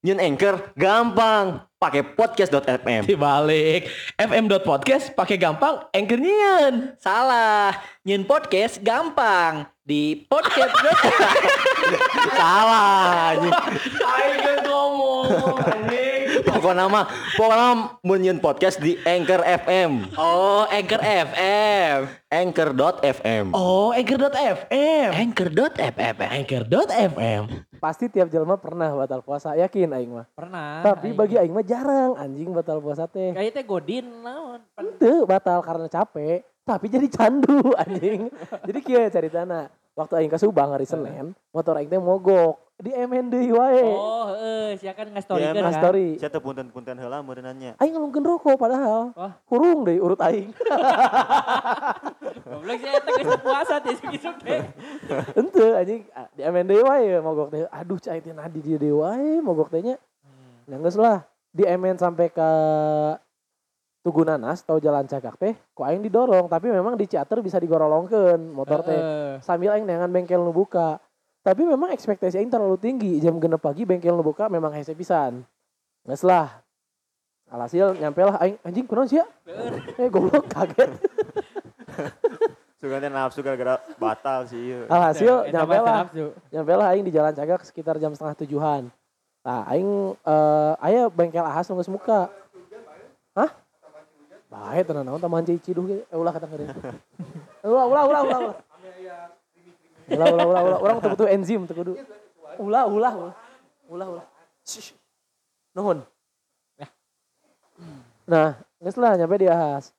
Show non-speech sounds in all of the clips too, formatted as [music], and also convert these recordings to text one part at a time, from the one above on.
Nyun Anchor gampang, pakai podcast.fm. Dibalik fm.podcast pakai gampang anchor nyian. Salah, nyun podcast gampang di podcast. [laughs] Salah. anjing. Ayo ngomong. Pokoknya mah, pokoknya mun nyun podcast di Anchor FM. oh, Anchor FM. Anchor.fm. Oh, anchor.fm. Anchor.fm. Anchor.fm. Pasti tiap jelma pernah batal puasa, yakin aing mah. Pernah. Tapi bagi aing mah jarang anjing batal puasa teh. Kayaknya teh godin naon. Ente batal karena capek, tapi jadi candu [laughs] anjing. jadi kieu ceritana. Waktu aing ke Subang hari Senin, motor aing teh mogok di MND wae. Oh, heeh, sia kan nge-story Ya, kan. Nah, story. Saya punten-punten heula meureun nanya. Aing ngelungkeun rokok padahal. Wah. Kurung deh urut aing. [laughs] Goblok sia eta geus puasa teh isuk teh. [laughs] Ente anjing ah, di MND wae mogok teh. Aduh cai teh nadi di deui wae mogok tehnya. Ya geus lah. Di MN sampai ke Tugu Nanas atau Jalan Cagak teh, kok aing didorong, tapi memang di Ciater bisa digorolongkeun motor teh. Sambil aing dengan bengkel nu buka. Tapi memang ekspektasi aing terlalu tinggi. Jam genep pagi bengkel nu buka memang hese pisan. Geus lah. Alhasil nyampe lah aing anjing kunaon sih ya? Eh goblok kaget. [laughs] Suka teh nafsu gara-gara batal sih. Alhasil Eta nyampe mah lah. nafsu. nyampe lah aing di jalan cagak sekitar jam setengah tujuhan nah aing eh aya bengkel ahas nu geus muka hah bae tenan naon tambahan cici duh eh ulah kata ngeureun [laughs] ulah ulah ulah ulah ulah ulah ulah ulah. Urang teu butuh enzim teu kudu ulah ulah ulah. Ulah ulah. Nuhun. Nah geus lah nyampe di ahas.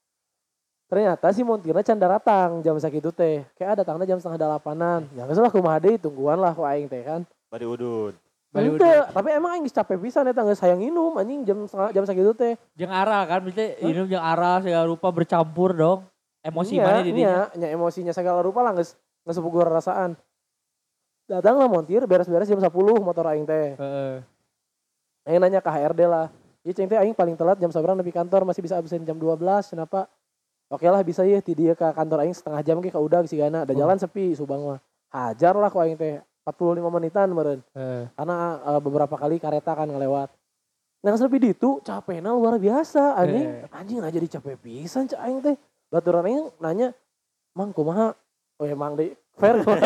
Ternyata si montirna can datang jam sakitu teh. Kayak ada datangnya jam setengah delapanan. Ya geus lah kumaha deui tungguan lah ku aing teh kan. Bari udud. Bari Ente, tapi emang aing capek pisan eta geus hayang nginum anjing jam setengah jam sakitu teh. Jeung aral kan berarti minum jeung aral segala rupa bercampur dong. Emosi mana di dinya. nya, nya emosinya segala rupa lah geus geus sepugur rasaan. Datang lah montir beres-beres jam 10 motor aing teh. Heeh. Aing nanya ke HRD lah. Ieu ceng teh aing paling telat jam sabarang nepi kantor masih bisa absen jam 12 kenapa? Oke lah bisa ya ti dia ke kantor aing setengah jam ge ka udah si gana. Ada jalan sepi Subang mah. Hajar lah ku aing teh 45 menitan meureun. Heeh. karena eh, beberapa kali kareta kan ngelewat. Nah lebih ditu capeknya luar biasa anjing. Anjing aja capek pisan cak aing teh. Baturan aing nanya, "Mang kumaha?" Oh ya Mang di fair kumaha?"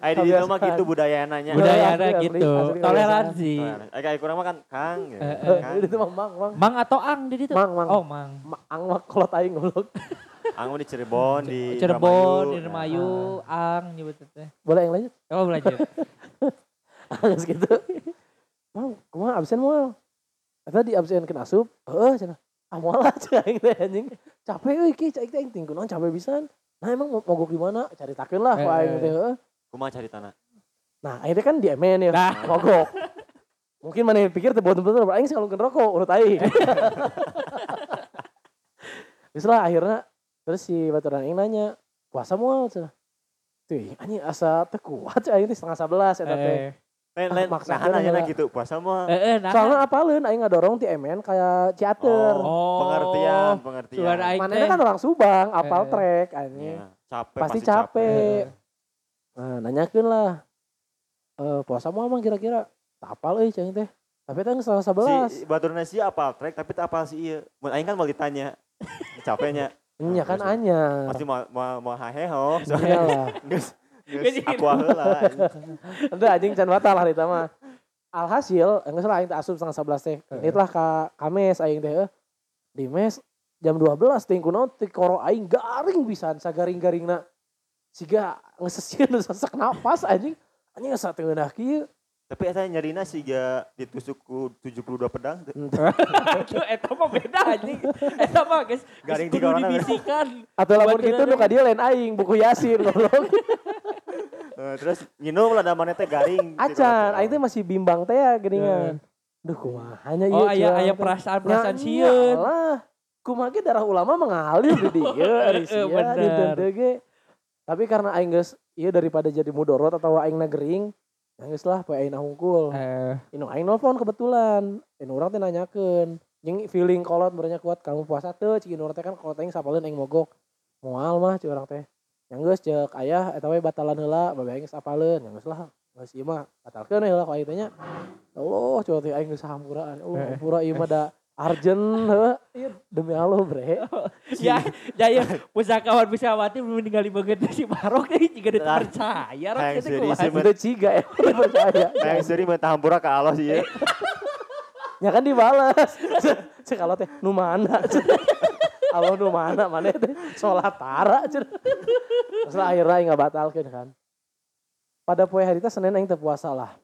Ai di dieu mah gitu budaya nanya. Budaya asli, gitu. asli, Toleransi. Ai kayak kurang mah kan Kang. ya. Eh, Kang. Itu mah Mang, Mang. Mang atau ang di ditu? Mang, Mang. Oh, mang. Mang mah kolot aing goblok. [laughs] Ang di Cirebon di Cirebon, di. Remayu, ang nyebut teh. Boleh yang lanjut? Oh, belajar. Harus [laughs] gitu. Mang, kumaha absen moal? Eta di absen kena asup. Heeh cenah. Moal lah [laughs] cek aing teh anjing. Capek euy ki cek aing ting kunaon capek pisan. Nah emang mau mogok di mana? Caritakeun lah ku Eh, aing eh. teh heeh. Kumaha cari tanah? Nah, akhirnya kan di MN ya, Nah. mogok. Mungkin mana yang pikir tuh betul-betul aing sih kalau rokok urut aing. [laughs] Terus lah akhirnya terus si baturan aing nanya, puasa mau cenah. Tuh, anjing asa teh kuat aing teh setengah sebelas eta teh. Eh, Lain Ah, lain maksa nah gitu puasa mah eh, eh, nah. Soalnya apaleun aing ngadorong ti MN kayak ciater. Oh. pengertian, pengertian. Mana kan orang Subang, apal Eh. trek anjing. Iya, capek Pasti capek. Eh, Nah, nanyakeun lah. Eh, puasa mau emang kira-kira? Tak apal euy cing teh. Tapi teh setengah sebelas. Si baturna si apal trek tapi tak apal si ieu. Mun aing kan mau ditanya. [laughs] Capeknya. Iya kan anyar. Pasti mau mau mau haheho. Iya lah. Geus aku heula. Itu [laughs] anjing can batal hari itu mah. Alhasil, enggak salah aing teh asup setengah sebelas teh. Itulah ka kames aing teh. eh. Di mes jam 12 ting kunaon ti koro aing garing pisan sagaring-garingna. Siga ngesesieun [laughs] sesak napas anjing. Anjing asa teu eunah kieu. Tapi eta nyarina siga ditusuk ku 72 pedang. [laughs] Aduh, eta mah beda anjing. Eta mah guys, Garing orang, dibisikan. Atau lamun gitu nu ka dieu lain aing buku Yasin goblok. Eh, terus nginum lah damane teh garing. Acan, aing teh masih bimbang teh ya geuningan. Duh kumaha nya ieu. Oh, aya curang aya teh. perasaan-perasaan Ya, sieun. iyalah. Kumaha ge darah ulama mengalir di dieu ari sia Eh, bener. di teu ge. Tapi karena aing geus ieu daripada jadi mudorot atau aing gering, ya geus lah poe aing hungkul. Eh, Inu aing nelpon kebetulan. Inu urang teh nanyakeun, jeung feeling kolot berenya kuat kamu puasa teu cik inu urang teh kan kolot aing sapaleun aing mogok. Moal mah cik urang teh. Yang geus cek ayah eta we batalan heula, babe aing geus apaleun. Yang geus lah Geus ieu mah batalkeun heula ku aing teh nya. Ya Allah, coba teh aing geus hampuraan. Ya Allah, hampura ieu mah da arjen. Ieu demi Allah, Bre. [laughs] ya ya pusakawan pusawati belum meninggal di bagian si jadi juga Lah, dipercaya serius kumaha. sih, Udah ciga ya, [laughs] percaya. Kayak sering minta hampura ke Allah sih ya. Ya kan dibales. [laughs] Cek kalau teh nu mana? Allah nu mana? Mana teh salat tara cenah. Terus akhirnya aing ngabatalkeun kan. Pada poe hari teh Senin aing teu puasa lah.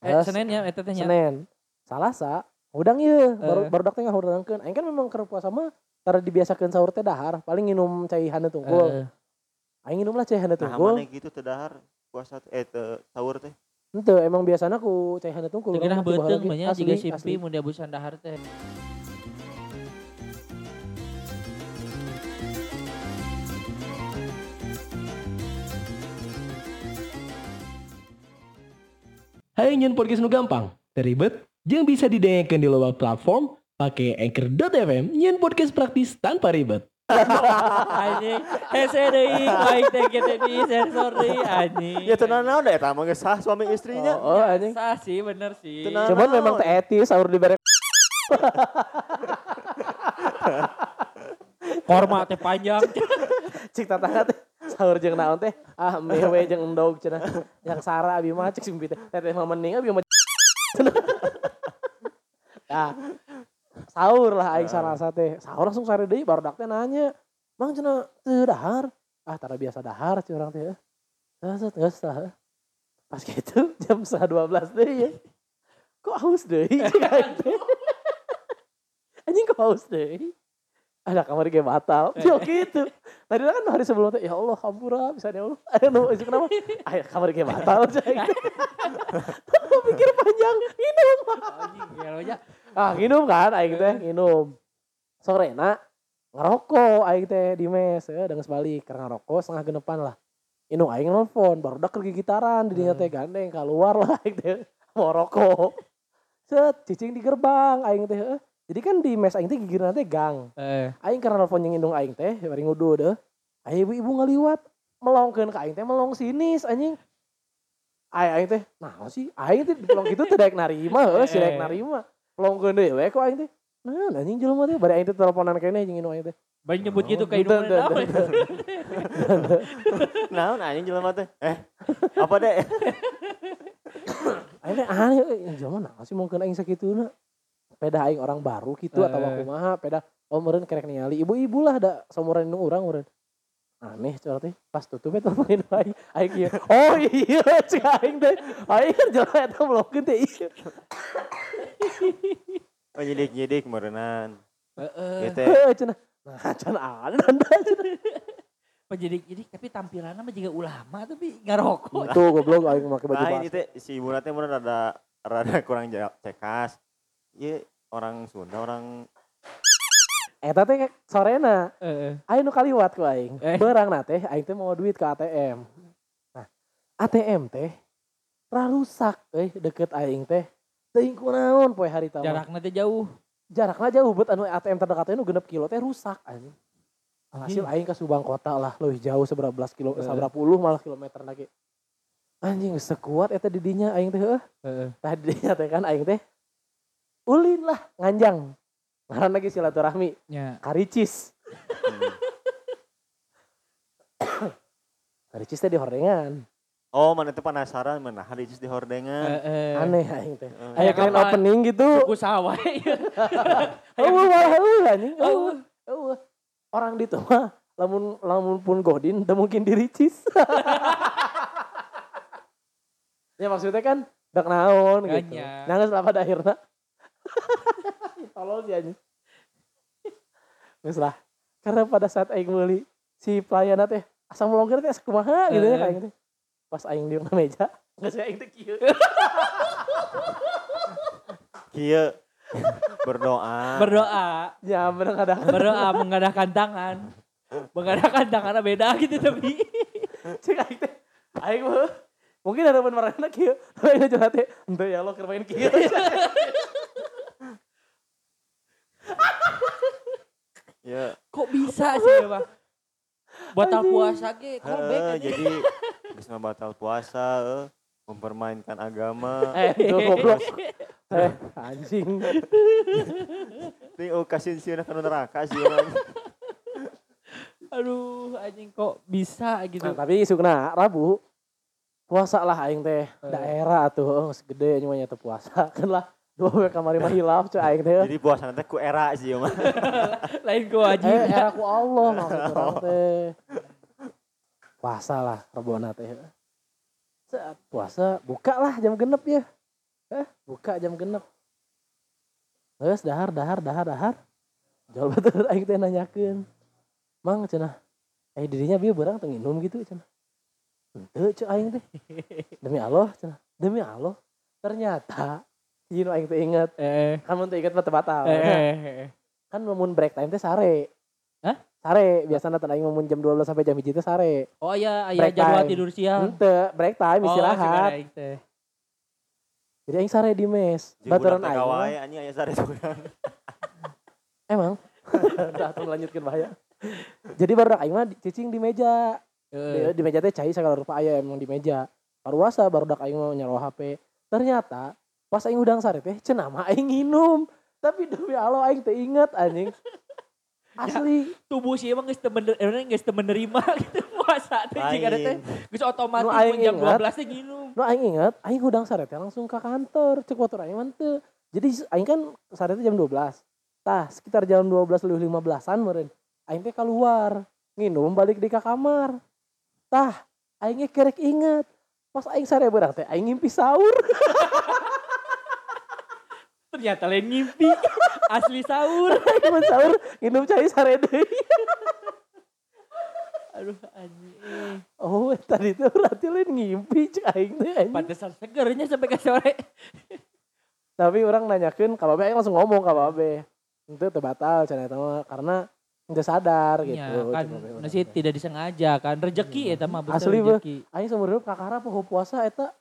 Eh, Terus Senin ya eta teh nya. Senin. Salasa udang ieu baru Eh. baru dak teh ngahudangkeun. Aing kan memang keur puasa mah tara dibiasakeun sahur teh dahar, paling nginum cai hana tunggul. Eh, Aing nginum lah cai hana Nah, tunggul. mana gitu tedahar puasa teh- eh te, sahur teh. Henteu emang biasana ku cai urang mah teu beuteung banyak juga simpi asli. mun dia busan dahar teh. Hai nyen podcast nu gampang, teribet, jeung bisa didengarkan di loba platform pakai Anchor.fm nyen podcast praktis tanpa ribet. [laughs] Anjing, hese deui baik teh kita di sensor deui anjing. Ya tenan naon da eta mah geus sah suami istrinya. Oh, oh anjing. Sah sih bener sih. Tenang. Cuman memang teh etis sahur di bareng [laughs] Korma teh panjang. cik tatangga teh sahur jeung naon teh? Ah mewe jeung endog cenah. Yang sara abi mah cik simpi teh. Teteh mah mending abi mah nah [laughs] sahur lah aing sarasa teh. Sahur langsung sare deui baru teh nanya. Mang cenah teu dahar? Ah tara biasa dahar cik urang teh geus geus tah pas gitu jam setengah 12 deui ya kok haus teh [laughs] anjing kok haus deui ada kamar kayak batal. Cil gitu. Tadi kan hari sebelum teh ya Allah hampura bisa ya Allah. Ayo nu itu kenapa? Ayo kamar kayak batal [laughs] Aku pikir panjang minum ya ah minum kan aing teh minum sorena ngerokok aing teh di mes ya dengan sebalik. Karena ngerokok setengah genepan lah. Inu aing nelfon baru dak kerja gitaran di dinya teh gandeng keluar lah aing teh mau rokok. Set cicing di gerbang aing teh eh. Jadi kan di mes aing teh gigiran teh gang. Eh, aing karena nelfon yang indung aing teh bari ngudu deh. Aing ibu-ibu ngaliwat melongkeun ka aing teh melong sinis anjing. Aing aing teh nah sih? Aing teh dipelong gitu teh daek narima heuh si daek narima. Melongkeun dewe kok aing teh nah anjing jelema teh? Bari aing teh teleponan kene jeung indung aing teh. Banyak nyebut gitu kayak itu. [laughs] Naon? anjing jelema teh? Eh, apa deh? aing teh aneh eh jelema nah sih? Mungkin aing sakituna peda aing orang baru gitu atau Eh. kumaha peda oh meureun kerek ningali. Ibu-ibu lah da saumuran indung urang meureun. Aneh coba teh. Pas tutupnya teleponin [laughs] aing aing ieu oh iya [laughs] cik aing teh. Aing [laughs] kan jelema eta melongkeun teh iya. Oh nyidik-nyidik meureunan. Heeh. Ieu teh Heuh, cenah nah cenah ada anda cenah Penjidik-jidik tapi tampilannya mah juga ulama tapi ngarokok. tuh goblok aing make baju Lain bas itu si ibu teh mun rada rada kurang cekas. Ieu orang Sunda, orang eta teh sorena Heeh. aing nu kaliwat ku aing Eh. beurang na teh aing teh mau duit ke ATM nah ATM teh ra rusak euy deket aing teh teuing kunaon poe hari tama Jaraknya teh jauh. jarakna jauh bet anu ATM terdekat nu genep kilo teh rusak anjing hasil aing ke Subang kota lah leuwih jauh seberapa belas kilo Eh. seberapa puluh malah kilometer lagi anjing sekuat eta di dinya aing teh Heeh. tadi teh kan aing teh ulin lah nganjang. Ngaran lagi silaturahmi. Nya. karicis. [coughs] Karicis teh di hordengan. Oh, mana teh penasaran mana hari di hordengan. Heeh. aneh aing teh. Eh, aya keren opening gitu. Suku sawah. [laughs] eueuh malah eueuh anjing. Eueuh. Eueuh orang di tuh mah lamun lamun pun godin teu mungkin diricis. [laughs] Ya maksudnya kan dak naon gitu. Nangis lah pada akhirnya tolol sih anjing. Lah. Karena pada saat aing meuli si pelayan teh asam melonggar teh kumaha gitu ya kayak gitu pas aing di meja. Geus aing teh kieu. Kieu. Berdoa. Berdoa. ya bener kadang Berdoa mengadakan tangan. Mengadakan tangannya beda gitu tapi. cek aing teh. Aing mah mungkin ada bener marana kieu. Tapi aing curhat teh henteu ya Allah keur main kieu [laughs] Ya. Kok bisa sih ya bang? [laughs] Batal puasa ge, callback aja. jadi geus mah batal puasa, eh. mempermainkan agama. Eh, itu goblok. [laughs] Eh, anjing. Ting oh kasih sih kana neraka sih orang. [laughs] Aduh, anjing kok bisa gitu. Nah, tapi sukna Rabu puasa lah aing teh Eh. daerah tuh oh, segede nyumanya tuh puasa kan lah dua [laughs] kamari mah hilaf cuy aing teh. Jadi puasa nanti ku era sih mah. [laughs] Lain eh kewajiban. era ku Allah maksud teh. Puasa lah Rebona teh. Saat puasa buka lah jam genep ya. Eh buka jam genep. Terus dahar dahar dahar dahar. Jauh betul [laughs] aing teh nanyakeun. Mang cenah. Eh dirinya bieu berang teu nginum gitu cenah. Henteu ceu aing teh. Demi Allah cenah. Demi Allah. Ternyata Jino aing teh inget Eh, kan mun teu inget mah teu batal eh, eh, eh. kan mun break time teh sare. Hah? sare biasanya tadi ngomong jam 12 sampai jam 1 teh sare. Oh iya, ayah Break jadwal tidur siang. henteu break time Oh, istirahat. aing teh. jadi aing sare di mes. Baturan aing. wae anjing aya sare [laughs] emang? [laughs] Udah tuh melanjutkan bahaya. Jadi baru aing mah di- cicing di meja. Di, di meja teh cai segala rupa aya emang di meja. Paruasa baru dak aing mau nyaro HP ternyata pas aing udang sare teh cenah mah aing nginum tapi demi Allah aing teh inget anjing asli Tubuh sih emang geus bener, eh, geus menerima [laughs] gitu puasa teh jika ada teh geus otomatis Nu aing mun jam ingat. 12 teh nginum. No aing inget, aing udang sare teh langsung ke kantor, cek motor aing mah teu. Jadi aing kan sare teh jam 12. Tah, sekitar jam 12 lebih 15-an meureun. Aing teh keluar, nginum balik di ka kamar. Tah, aing ge kerek inget. Pas aing sare beurang teh aing ngimpi sahur. [laughs] Ternyata lain ngimpi. [laughs] Asli sahur. [laughs] mun sahur nginum cai sare deui. Aduh anjing. Oh, tadi teh berarti lain ngimpi cek aing teh. anjing. Pantesan segernya sampai ke sore. Tapi orang nanyakeun ka babe aing langsung ngomong ka babe. Itu teu batal cenah eta mah karena Nggak sadar gitu. Ya, kan teh. tidak disengaja kan rezeki eta mah betul Asli, rezeki. Aing seumur hidup kakara poho puasa eta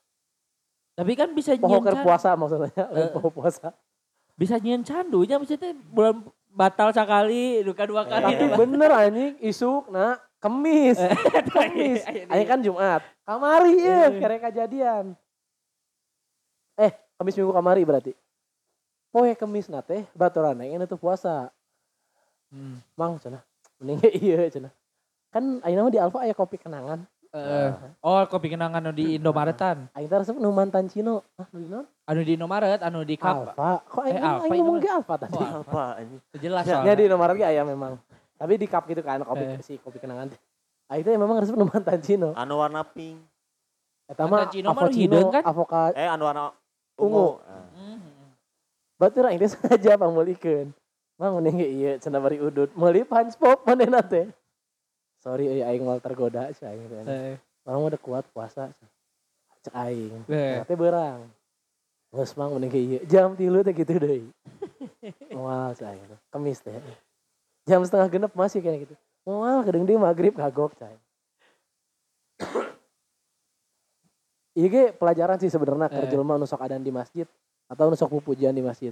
Tapi kan bisa nyian puasa maksudnya poho puasa. Bisa nyian candunya maksudnya bulan batal sekali, duka dua kali. Tapi bener anjing isuk nah kemis. [laughs] kemis. Aing kan Jumat. Kamari ya kere kejadian. Eh, kemis minggu kamari berarti. Poe kemis na teh baturan aing itu puasa. Hmm. Mang cenah. Mending [laughs] ieu cenah. Kan ayeuna mah di Alfa aya kopi kenangan. Eh, oh kopi kenangan anu di [clears throat] Indomaretan. Aing teh resep nu mantan Cino. Ah, nu di? Anu di Indomaret, anu di Kap. Alfa. Kok aing Eh, aing Alfa ngomong ge Alfa tadi. Oh, Apa anjing? Jelas Ya, soalnya. di Indomaret ge aya memang. Tapi di cup gitu kan kopi Eh. si kopi kenangan teh. Aing teh memang resep nu mantan Cino. Anu warna pink. Eta mah Mantan Cino mah hideung kan? avokat. Eh anu warna Ungu. Ah. Mhm. Batur aing teh sengaja pangmeulikeun. Mang mending ge ieu cenah bari udut. Meuli punch pop manehna teh. Sorry euy aing mal tergoda sih aing teh. Eh, Orang udah kuat puasa. Cek aing. eh. Teh beurang. Geus mang mending ge ieu. Jam 3 teh gitu deui. [laughs] Moal cai. Kemis teh. Jam setengah genep masih kayak gitu. Moal gedeng di maghrib kagok cai. [coughs] Iya pelajaran sih sebenarnya Eh. eh. jelema nu sok adan di masjid atau nu sok pupujian di masjid.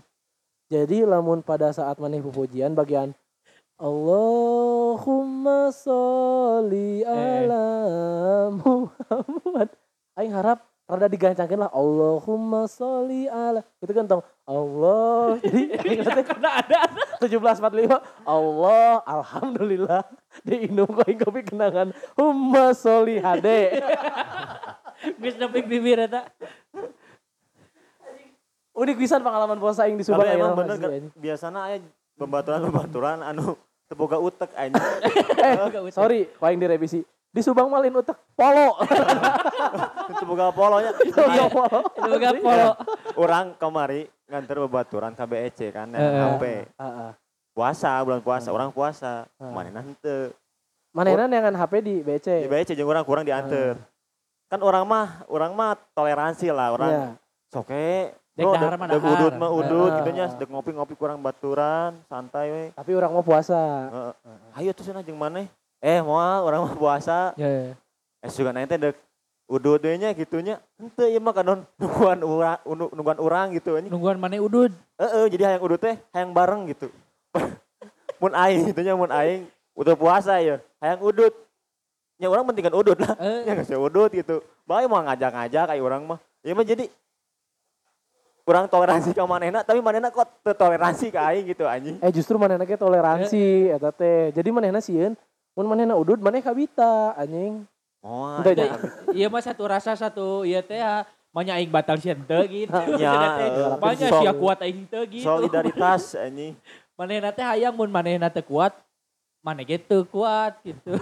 Jadi lamun pada saat maneh pupujian bagian [coughs] Allahumma sholli Eh. ala Muhammad. Aing harap rada digancangkeun lah Allahumma sholli ala. Itu kan tong Allah. [laughs] Jadi [laughs] aing teh Karena ada 1745 Allah alhamdulillah diinum aing kopi kenangan Humma sholli hade. [laughs] geus nepi bibir eta. Unik pisan pengalaman puasa aing di Tapi Subang emang ayeuna bener kan biasanya aya bebaturan-bebaturan anu teboga utek anjing. [laughs] Eh, sorry, ku aing direvisi. Di Subang malin utek polo. [laughs] teboga polonya. Teboga polo. Itu boga polo. Orang kemari nganter bebaturan KBEC kan Eh, eh. yang HP. Heeh. Puasa bulan puasa, orang puasa. Manehna henteu. Manehna neangan HP di BC. Di BEC jeung urang kurang dianter. Kan orang mah, orang mah toleransi lah, orang Iya. soke Dek bro, dahar mah dahar. udut mah udut gitu nya, dek ngopi-ngopi kurang baturan, santai we. Tapi orang mau puasa. Heeh. Ayo tuh cenah jeung maneh. Eh, moal orang mah puasa. Ya, ya. Eh juga nanti dek udut we nya gitunya. Henteu ieu mah kanon nungguan urang nungguan urang gitu anjing. Nungguan mana udud. Heeh, jadi hayang udut teh hayang bareng gitu. [laughs] mun aing gitu nya mun aing udah puasa ya, hayang udut. nya orang pentingkan udut lah. Eh. Ya nggak udut gitu. Baik mau ngajak-ngajak kayak orang mah. Ya mah jadi kurang toleransi ke manehna tapi manehna kok teu toleransi ke aing gitu anjing. Eh justru manehna ge toleransi eta teh. Jadi manehna sieun mun manehna udud maneh kabita anjing. Oh, Entah. [laughs] Iya mah satu rasa satu iya teh ya. Manya aing batal sieun teu gitu. [laughs] Ya, teh, eh, sia kuat aing teu gitu. Solidaritas [laughs] anjing. Manehna teh hayang mun manehna teu kuat, maneh ge teu kuat gitu.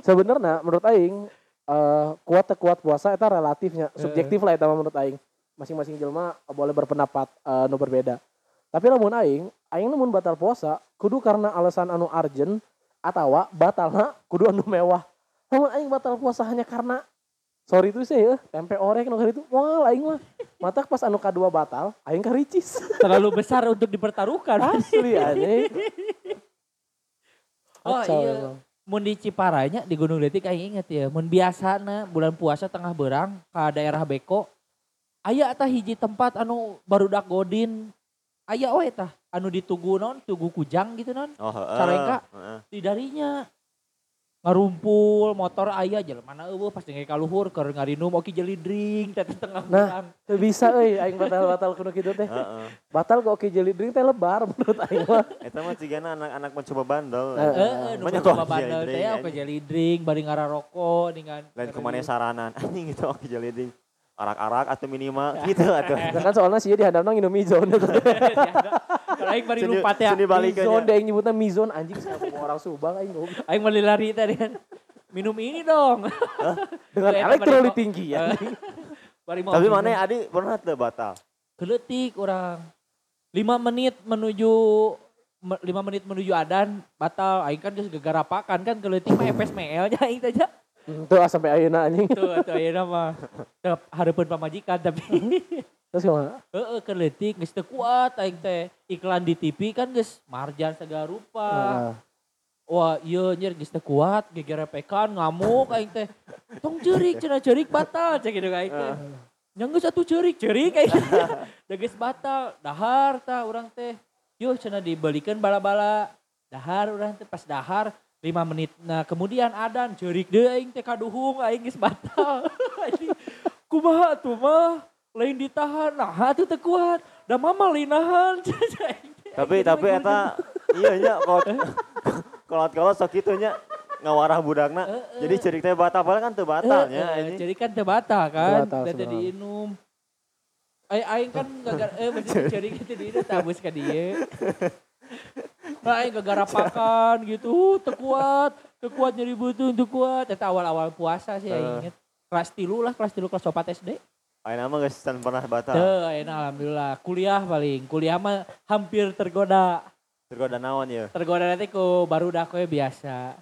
Sebenarnya menurut aing eh kuat teu kuat puasa eta relatifnya, subjektif lah eta menurut aing. Masing-masing jelema boleh berpendapat eh, nu berbeda. Tapi lamun aing, aing lamun batal puasa kudu karena alasan anu arjen atawa batalna kudu anu mewah. Lamun aing batal puasa hanya karena sorry itu sih ya, tempe orek nu itu wah aing mah. Mata pas anu kadua batal, aing karicis. [laughs] Terlalu besar untuk dipertaruhkan. Asli anjing. Oh Kacau iya. emang. Mun di Ciparanya di Gunung Letik aing inget ya, mun biasana bulan puasa tengah berang ke daerah Beko, aya tah hiji tempat anu barudak godin. Aya we tah anu ditugu non, tugu kujang gitu non. Oh, heeh. Careka. heeh. Di darinya ngarumpul motor aya jelema eueuh pas dengke kaluhur keur ngarinum oki jeli drink teh tengah Nah. Teu bisa euy aing batal-batal kudu kitu teh. Heeh. Batal kok oke jelly drink teh lebar menurut aing mah. [laughs] Eta mah cigana anak-anak mencoba bandel. Eh, Heeh, Banyak coba bandel jeli teh drink, oke jeli drink bari ngararoko dengan Lain ke mana saranan [laughs] anjing gitu oke jadi ding. Arak-arak atau minimal [laughs] gitu atuh. Nah, kan soalnya sih di handapna nginum mizon. Kalau aing bari Sini- lupa teh. sini balik mizon deh yang nyebutnya mizon anjing sama orang Subang aing. Aing beli lari tadi kan. Minum ini dong. [laughs] Dengan elektrolit bari- tinggi ya. [laughs] Bari mau Tapi mana adi pernah teu batal? Keletik orang. 5 menit menuju me- lima menit menuju adan batal aing kan geus gegarapakan kan keletik mah epes meelnya aing aja. Tuh ah, sampai ayeuna anjing. Tuh atuh ayeuna mah teu hareupeun pamajikan tapi Terus gimana? heeh keletik geus teu kuat aing teh. Iklan di TV kan geus marjan segala rupa. Nah, Wah iya nyer geus teu kuat gegerepekan ngamuk aing teh. Tong cerik cenah cerik batal cek gitu aing teh. Nya geus atuh cerik cerik aing teh. [laughs] Da geus batal dahar tah urang teh. Yo cenah dibelikeun bala-bala. Dahar urang teh pas dahar 5 menit. Nah kemudian adan cerik deui aing teh kaduhung aing geus batal. [laughs] Kumaha tuh mah lain ditahan nah atuh teu kuat. Da mama linahan. Tapi tapi eta [laughs] iya nya kalau [laughs] kalau kalau sok kitu nya ngawarah budakna. Jadi cerik teh batal padahal kan teu batal nya. Jadi kan teu batal kan. Teu diinum. Ay, aing kan gagar eh mesti cari kita di itu tabus ka dieu. Nah, aing gagarapakan gitu, teu kuat, teu kuat nyeri butuh, teu kuat. Eta awal-awal puasa sih Eh. aing inget. Kelas tilu lah, kelas tilu kelas 4 SD. Ayeuna mah geus can pernah batal. Teu, ayeuna alhamdulillah. Kuliah paling. Kuliah mah hampir tergoda. Tergoda naon ya? Tergoda nanti ku baru dah kowe biasa.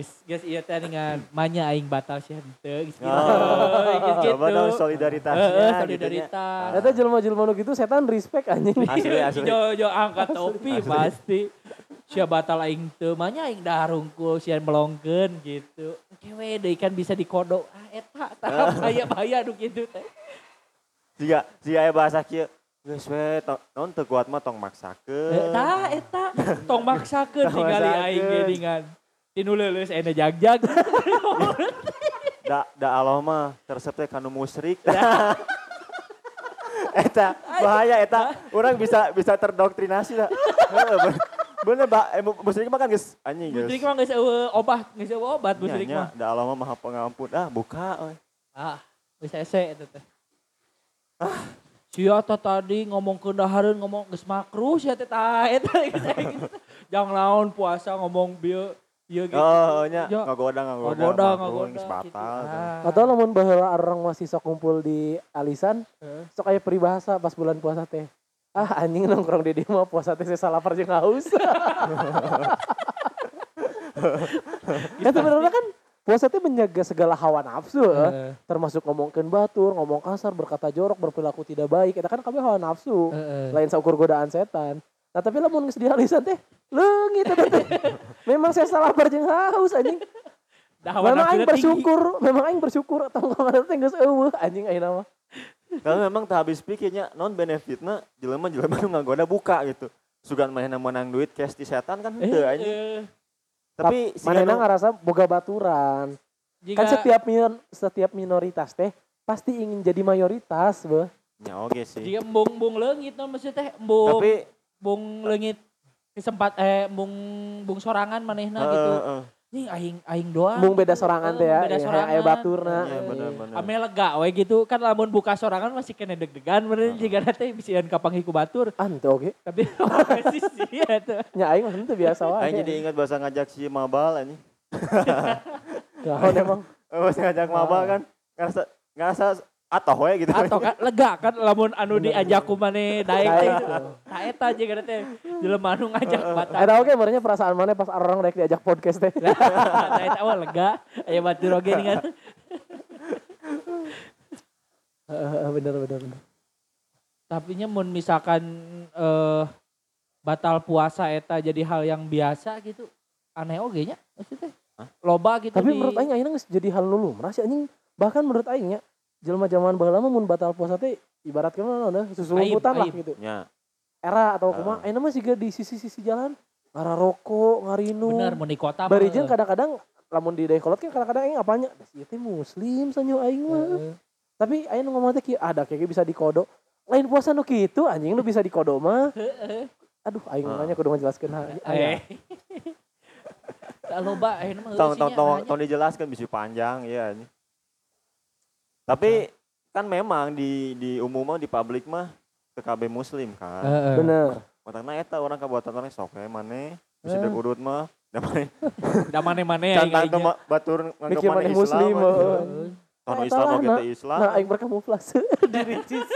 Geus geus ieu teh dengan manya aing batal sih henteu geus gitu. [laughs] Geus gitu. Coba dong solidaritasnya Heeh, gitu solidaritas. Eta jelema-jelema nu gitu setan respect anjing. Asli asli. [laughs] Jo jo angkat topi pasti. Sia batal aing teu mah nya aing darungkul sia melongkeun gitu. Kewe deui kan bisa dikodok. Ah eta [laughs] tah bahaya-bahaya nu kitu teh. Jika jika aya bahasa kieu geus we naon teu kuat mah tong maksakeun. Tah eta tong maksakeun Tong ningali aing maksakeun. Leuleus ene jagjag. [laughs] Da da Allah mah tersep teh kanu musyrik. [laughs] eta bahaya eta orang bisa bisa terdoktrinasi lah. Bener- Mbak. Eh, mu- musyrik mah kan geus anjing geus. Musrik mah geus eueuh obat, geus eueuh obat musrik mah. da Allah mah maha pengampun. Ah, buka euy. Ah, bisa ese itu teh. Ah, sia teh tadi ngomong kendahareun ngomong geus makruh sia teh tah eta geus. Jangan lawan puasa ngomong bieu ieu gitu. Oh, nya Ya. ngagoda ngagoda. Ngagoda, ngagoda. geus batal. gitu. Ah. Atau lamun baheula orang masih sok kumpul di alisan, sok aya peribahasa pas bulan puasa teh. Ah anjing nongkrong di dieu mah puasa teh salapar jeung haus. [laughs] Ya sebenarnya kan puasa teh menjaga segala hawa nafsu, eh. Heeh. termasuk ngomongkeun batur, ngomong kasar, berkata jorok, berperilaku tidak baik. Itu kan kabeh hawa nafsu. Heeh. Lain saukur godaan setan. Nah tapi lamun geus di alisan teh leungit teh. Memang saya salapar jeung haus anjing. Memang aing tinggi. bersyukur, memang aing bersyukur tongkongan teh geus eueuh anjing ayeuna mah. Kalau memang tak habis pikirnya non benefitnya jelema jelema nu ngagoda buka gitu. Sugan mainan menang duit cash di setan kan henteu Eh, anjing. eh. Tapi anu- ngerasa boga baturan. Jika Kan setiap min- setiap minoritas teh pasti ingin jadi mayoritas, beuh. Ya oke sih. jika embung embung leungit no maksudnya teh embung Tapi embung leungit kesempat eh embung embung sorangan manehna heeh, gitu. heeh. Nih aing aing doang. Mung beda sorangan teh ya, Beda ya, sorangan. aya baturna. Iya benar-benar. Ame lega we gitu kan lamun buka sorangan masih kena deg-degan bener jika nanti bisian kapang hiku batur Ah, henteu oge. tapi [laughs] sih sih eta. Nya aing mah henteu biasa wae. Aing jadi ingat bahasa ngajak si Mabal ini. [laughs] Naon emang. [laughs] Bahasa ngajak Mabal kan. Ngerasa ngerasa atoh we gitu. Atau kan lega kan lamun anu diajak ku maneh daek teh. Daek. Nah eta jeung teh jelema anu ngajak batal. Eta oge barunya perasaan mana pas orang rek diajak podcast teh. Nah eta mah lega aya batur oge kan. Heeh, bener bener bener. Tapi nya mun misalkan eh batal puasa eta jadi hal yang biasa gitu. Aneh oge nya maksudnya. Loba gitu Tapi menurut aing ayeuna geus jadi hal nu lumrah sih anjing. Bahkan menurut aing nya jelema zaman baheula mah mun batal puasa teh ibarat ke mana nah susulumputan lah aib. gitu. Ya. Era atau kumaha ayeuna mah siga di sisi-sisi jalan ngara rokok, ngarinu. bener mun di kota mah, Bari jeung kadang-kadang lamun di Dayakolot kan kadang-kadang aing apanya? Ieu teh muslim sanyo aing mah. Tapi nu ngomong teh ada kayak bisa dikodo. Lain puasa nu kitu anjing nu bisa dikodo mah. Aduh aing Ah. makanya kudu ngajelaskeun. Eh. [laughs] Tak loba ayeuna mah Tong tong tong nanya. dijelaskan bisa panjang ya ini. Tapi kan memang di di umum mah di publik mah PKB muslim kan. Heeh. Bener. Matangna eta orang kabuatan orang sok we maneh. Bisa Eh. urut mah. Da maneh Da mane-mane ya cantang teu ma- batur nganggep maneh muslim. Eta Islam nah. teh Islam. Nah aing berkamuflase [laughs] di ricis.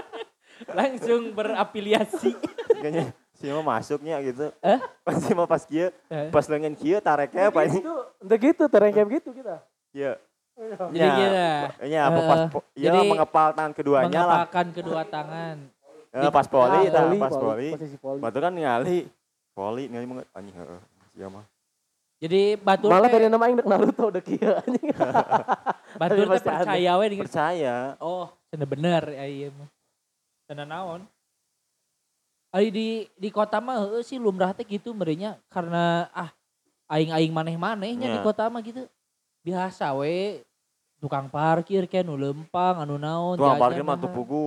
[laughs] Langsung berafiliasi. Kayaknya si mah masuknya gitu. Eh? [laughs] Pas mah pas kieu, Eh. pas lengan kieu tareknya apa ini? Gitu. Udah gitu terengkep gitu kita. Kieu. Jadi Ya, apa pas Eh, po- iya jadi mengepal tangan keduanya lah. mengepalkan kedua tangan. Eh, pas poli, Ah, poli, pas poli, poli. Posisi poli. Batu kan ngali. Poli ngali banget anjing heeh. Sia mah. Jadi batur Malah tadi nama aing dek Naruto udah kieu anjing. [laughs] batur teh percaya we dengan Percaya. Oh, cenah bener ya ieu mah. Cenah naon? Ari di di kota mah heueuh sih lumrah teh gitu merenya karena ah aing-aing maneh-manehnya di Ya. kota mah gitu. Biasa we tukang parkir ke nu lempang anu naon Tukang jajan parkir mah tuh mahal. pugu.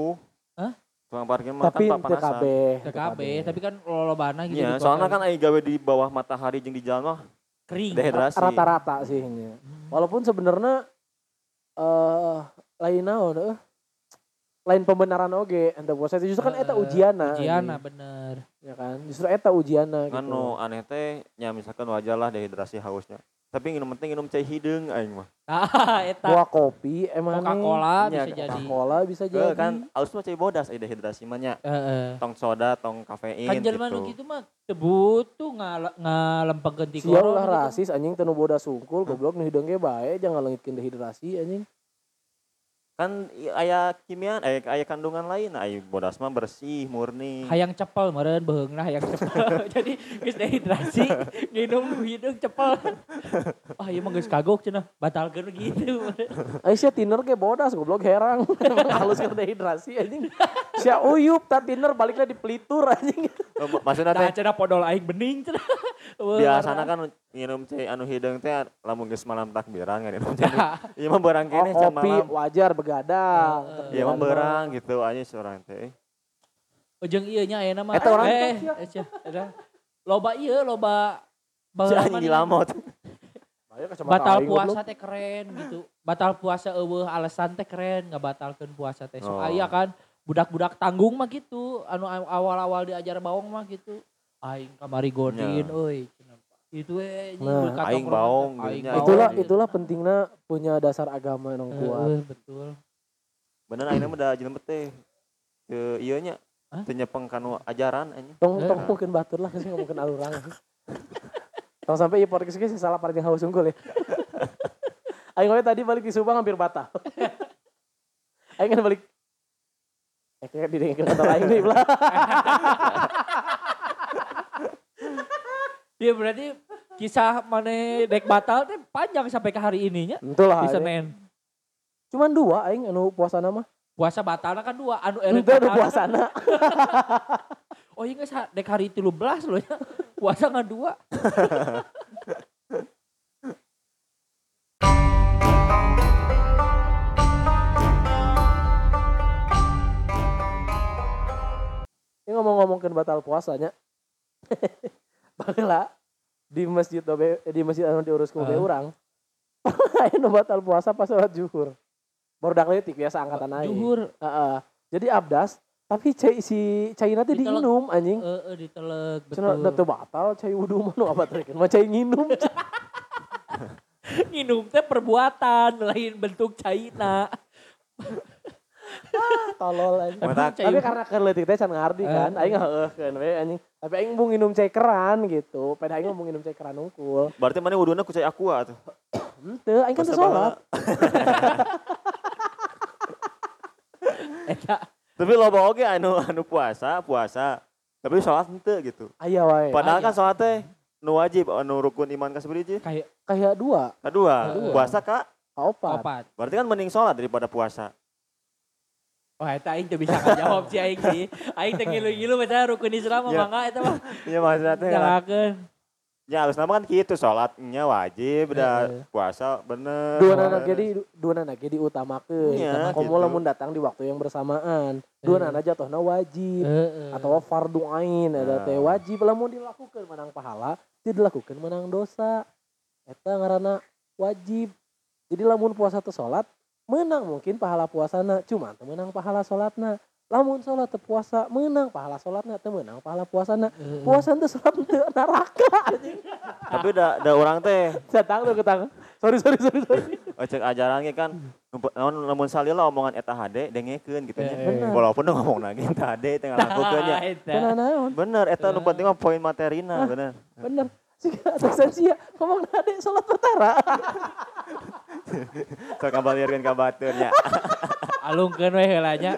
Hah? Tukang parkir mah Tapi kan. TKB. TKB, tapi kan lolobana gitu kota. soalnya kan aing gawe di bawah matahari jeung di jalan mah kering. dehidrasi. rata-rata sih nya. Hmm. Walaupun sebenarnya eh lain naon eh lain pembenaran oge ente puasa itu justru kan eta Eh, ujiana. Ujiana anjing. bener. Ya kan? Justru eta ujiana Kan gitu. nu aneh teh nya misalkan wajar lah dehidrasi hausnya. Tapi nginum penting nginum cai hideung aing mah. [laughs] Ah, eta Buah kopi emang Coca-Cola Iya, bisa jadi. Coca-Cola bisa Eh, jadi. kan aus mah cai bodas aya dehidrasi mah nya. Heeh. Tong soda, tong kafein Kan gitu. jelema nu gitu mah teu tuh ngala- ngalempengkeun ti Sial lah gitu. rasis anjing teu nu boda sungkul goblok nu hidung ge bae jangan leungitkeun dehidrasi anjing. Kan i- aya kimiaan, aya aya kandungan lain. Aya bodas mah bersih, murni. Hayang cepel meureun beheungna hayang cepel. [laughs] Jadi geus dehidrasi, nginum nu hidung cepel. Wah, ieu mah geus kagok cenah, batalkeun gitu. [laughs] Ai sia tiner ge bodas goblok herang. [laughs] Halus keur dehidrasi anjing. Sia uyup ta tiner baliknya di pelitur anjing. Mak- Maksudnya Nah, teh cenah podol aing bening cenah. Wah, biasana kan nginum teh anu hideung teh lamun geus malam takbiran kan nginum teh. Ieu [laughs] mah beurang Oh keneh can kopi malam. wajar begadang. Ieu mah beurang gitu anjing seorang teh. Ujung ieu nya ayeuna mah. Eta orang eh, eh. Loba ieu, loba baheula mah dilamot. batal puasa teh keren gitu. Batal puasa eueuh alasan teh keren, nggak batalkeun puasa teh. So Oh. aya kan budak-budak tanggung mah gitu, anu awal-awal diajar bawang mah gitu. Aing kamari godin Ya. euy. Itu we nyi, Nah, aing baong aing geunya. baong Itulah gitu. itulah pentingnya punya dasar agama yang kuat. Heeh, betul. Bener ayeuna mah da jelema teh ke ieu nya Hah? teu nyepeng kanu ajaran anjing. Tong Eh. tong mungkin batur lah sih ngomongin alurang. Tong sampai ieu podcast ge salah parjeung haus unggul ya. [laughs] Aing we tadi balik di Subang hampir batal. [laughs] Aing kan balik Eh kayak didengerin kata aing deui belah. [laughs] Iya berarti kisah mana dek batal teh panjang sampai ke hari ininya. Itulah. Di Senin. Cuman dua aing anu puasana mah. Puasa batal kan dua anu erek Itu anu puasana. Kan. [laughs] oh iya geus dek hari 13 loh ya. Puasa nggak dua. Ini ngomong-ngomongin batal puasanya. [laughs] Baheula di masjid dobe, di masjid anu diurus ku Ah. urang. [laughs] Aya nu batal puasa pas sholat zuhur. Baru dak leutik biasa angkatan aing. Juhur. Heeh. Jadi abdas tapi cai si teh Ditelek. diinum anjing. Heeh, ditelek Cenah da teu betul. batal cai wudu mah nu abatrikeun mah cai nginum. [laughs] Nginum teh perbuatan lain bentuk caina. [laughs] Tolol anjing. Tapi karena keur leutik teh can ngardi kan, aing heueuhkeun we anjing. Tapi aing mau nginum cai keran gitu. Pada aing mau nginum cai keran unggul. Berarti mana wuduna ku cai aqua tuh. Henteu, aing kan sholat. Eta [laughs] Tapi loba oge anu anu puasa, puasa. Tapi sholat henteu gitu. Aya wae. Padahal kan sholat teh nu wajib anu rukun iman ka sabeureut kayak Kayak dua, Kedua, puasa kak. kaopat. opat. Berarti kan mending sholat daripada puasa. Wah, eta aing teu bisa ngajawab sih aing sih. Aing teh ngilu-ngilu baca rukun Islam mah Ya. mangga eta mah. Iya maksudnya teh. Jangakeun. Ya harus nama kan gitu sholatnya wajib, dah Heeh. puasa bener. Dua sholat nana bener. jadi dua nana ge diutamakeun. Iya, Komo gitu. lamun datang di waktu yang bersamaan. Dua Heeh. nana jatuhna wajib atau fardu ain teh Nah. wajib lamun dilakukeun menang pahala, tidak dilakukeun menang dosa. Eta ngaranna wajib. Jadi lamun puasa teu salat menang mungkin pahala puasana, cuma teu menang pahala salatna. Lamun salat teu puasa menang pahala salatna teu menang pahala puasana. Puasa teu salat teu neraka anjing. Tapi da, da orang teh Datang tuh ketang. Sorry sorry sorry sorry. cek ajaran ge kan naon lamun salila omongan eta hade dengekeun gitu nya. Walaupun nu ngomong lagi eta hade teh ngalakukeun nya. [laughs] Bener eta nu penting mah poin materina bener. Bener. Jika ada [laughs] sensia ngomong nade salat pertara. [laughs] [laughs] Sok kabalieurkeun ka baturnya. [laughs] Alungkeun we heula nya.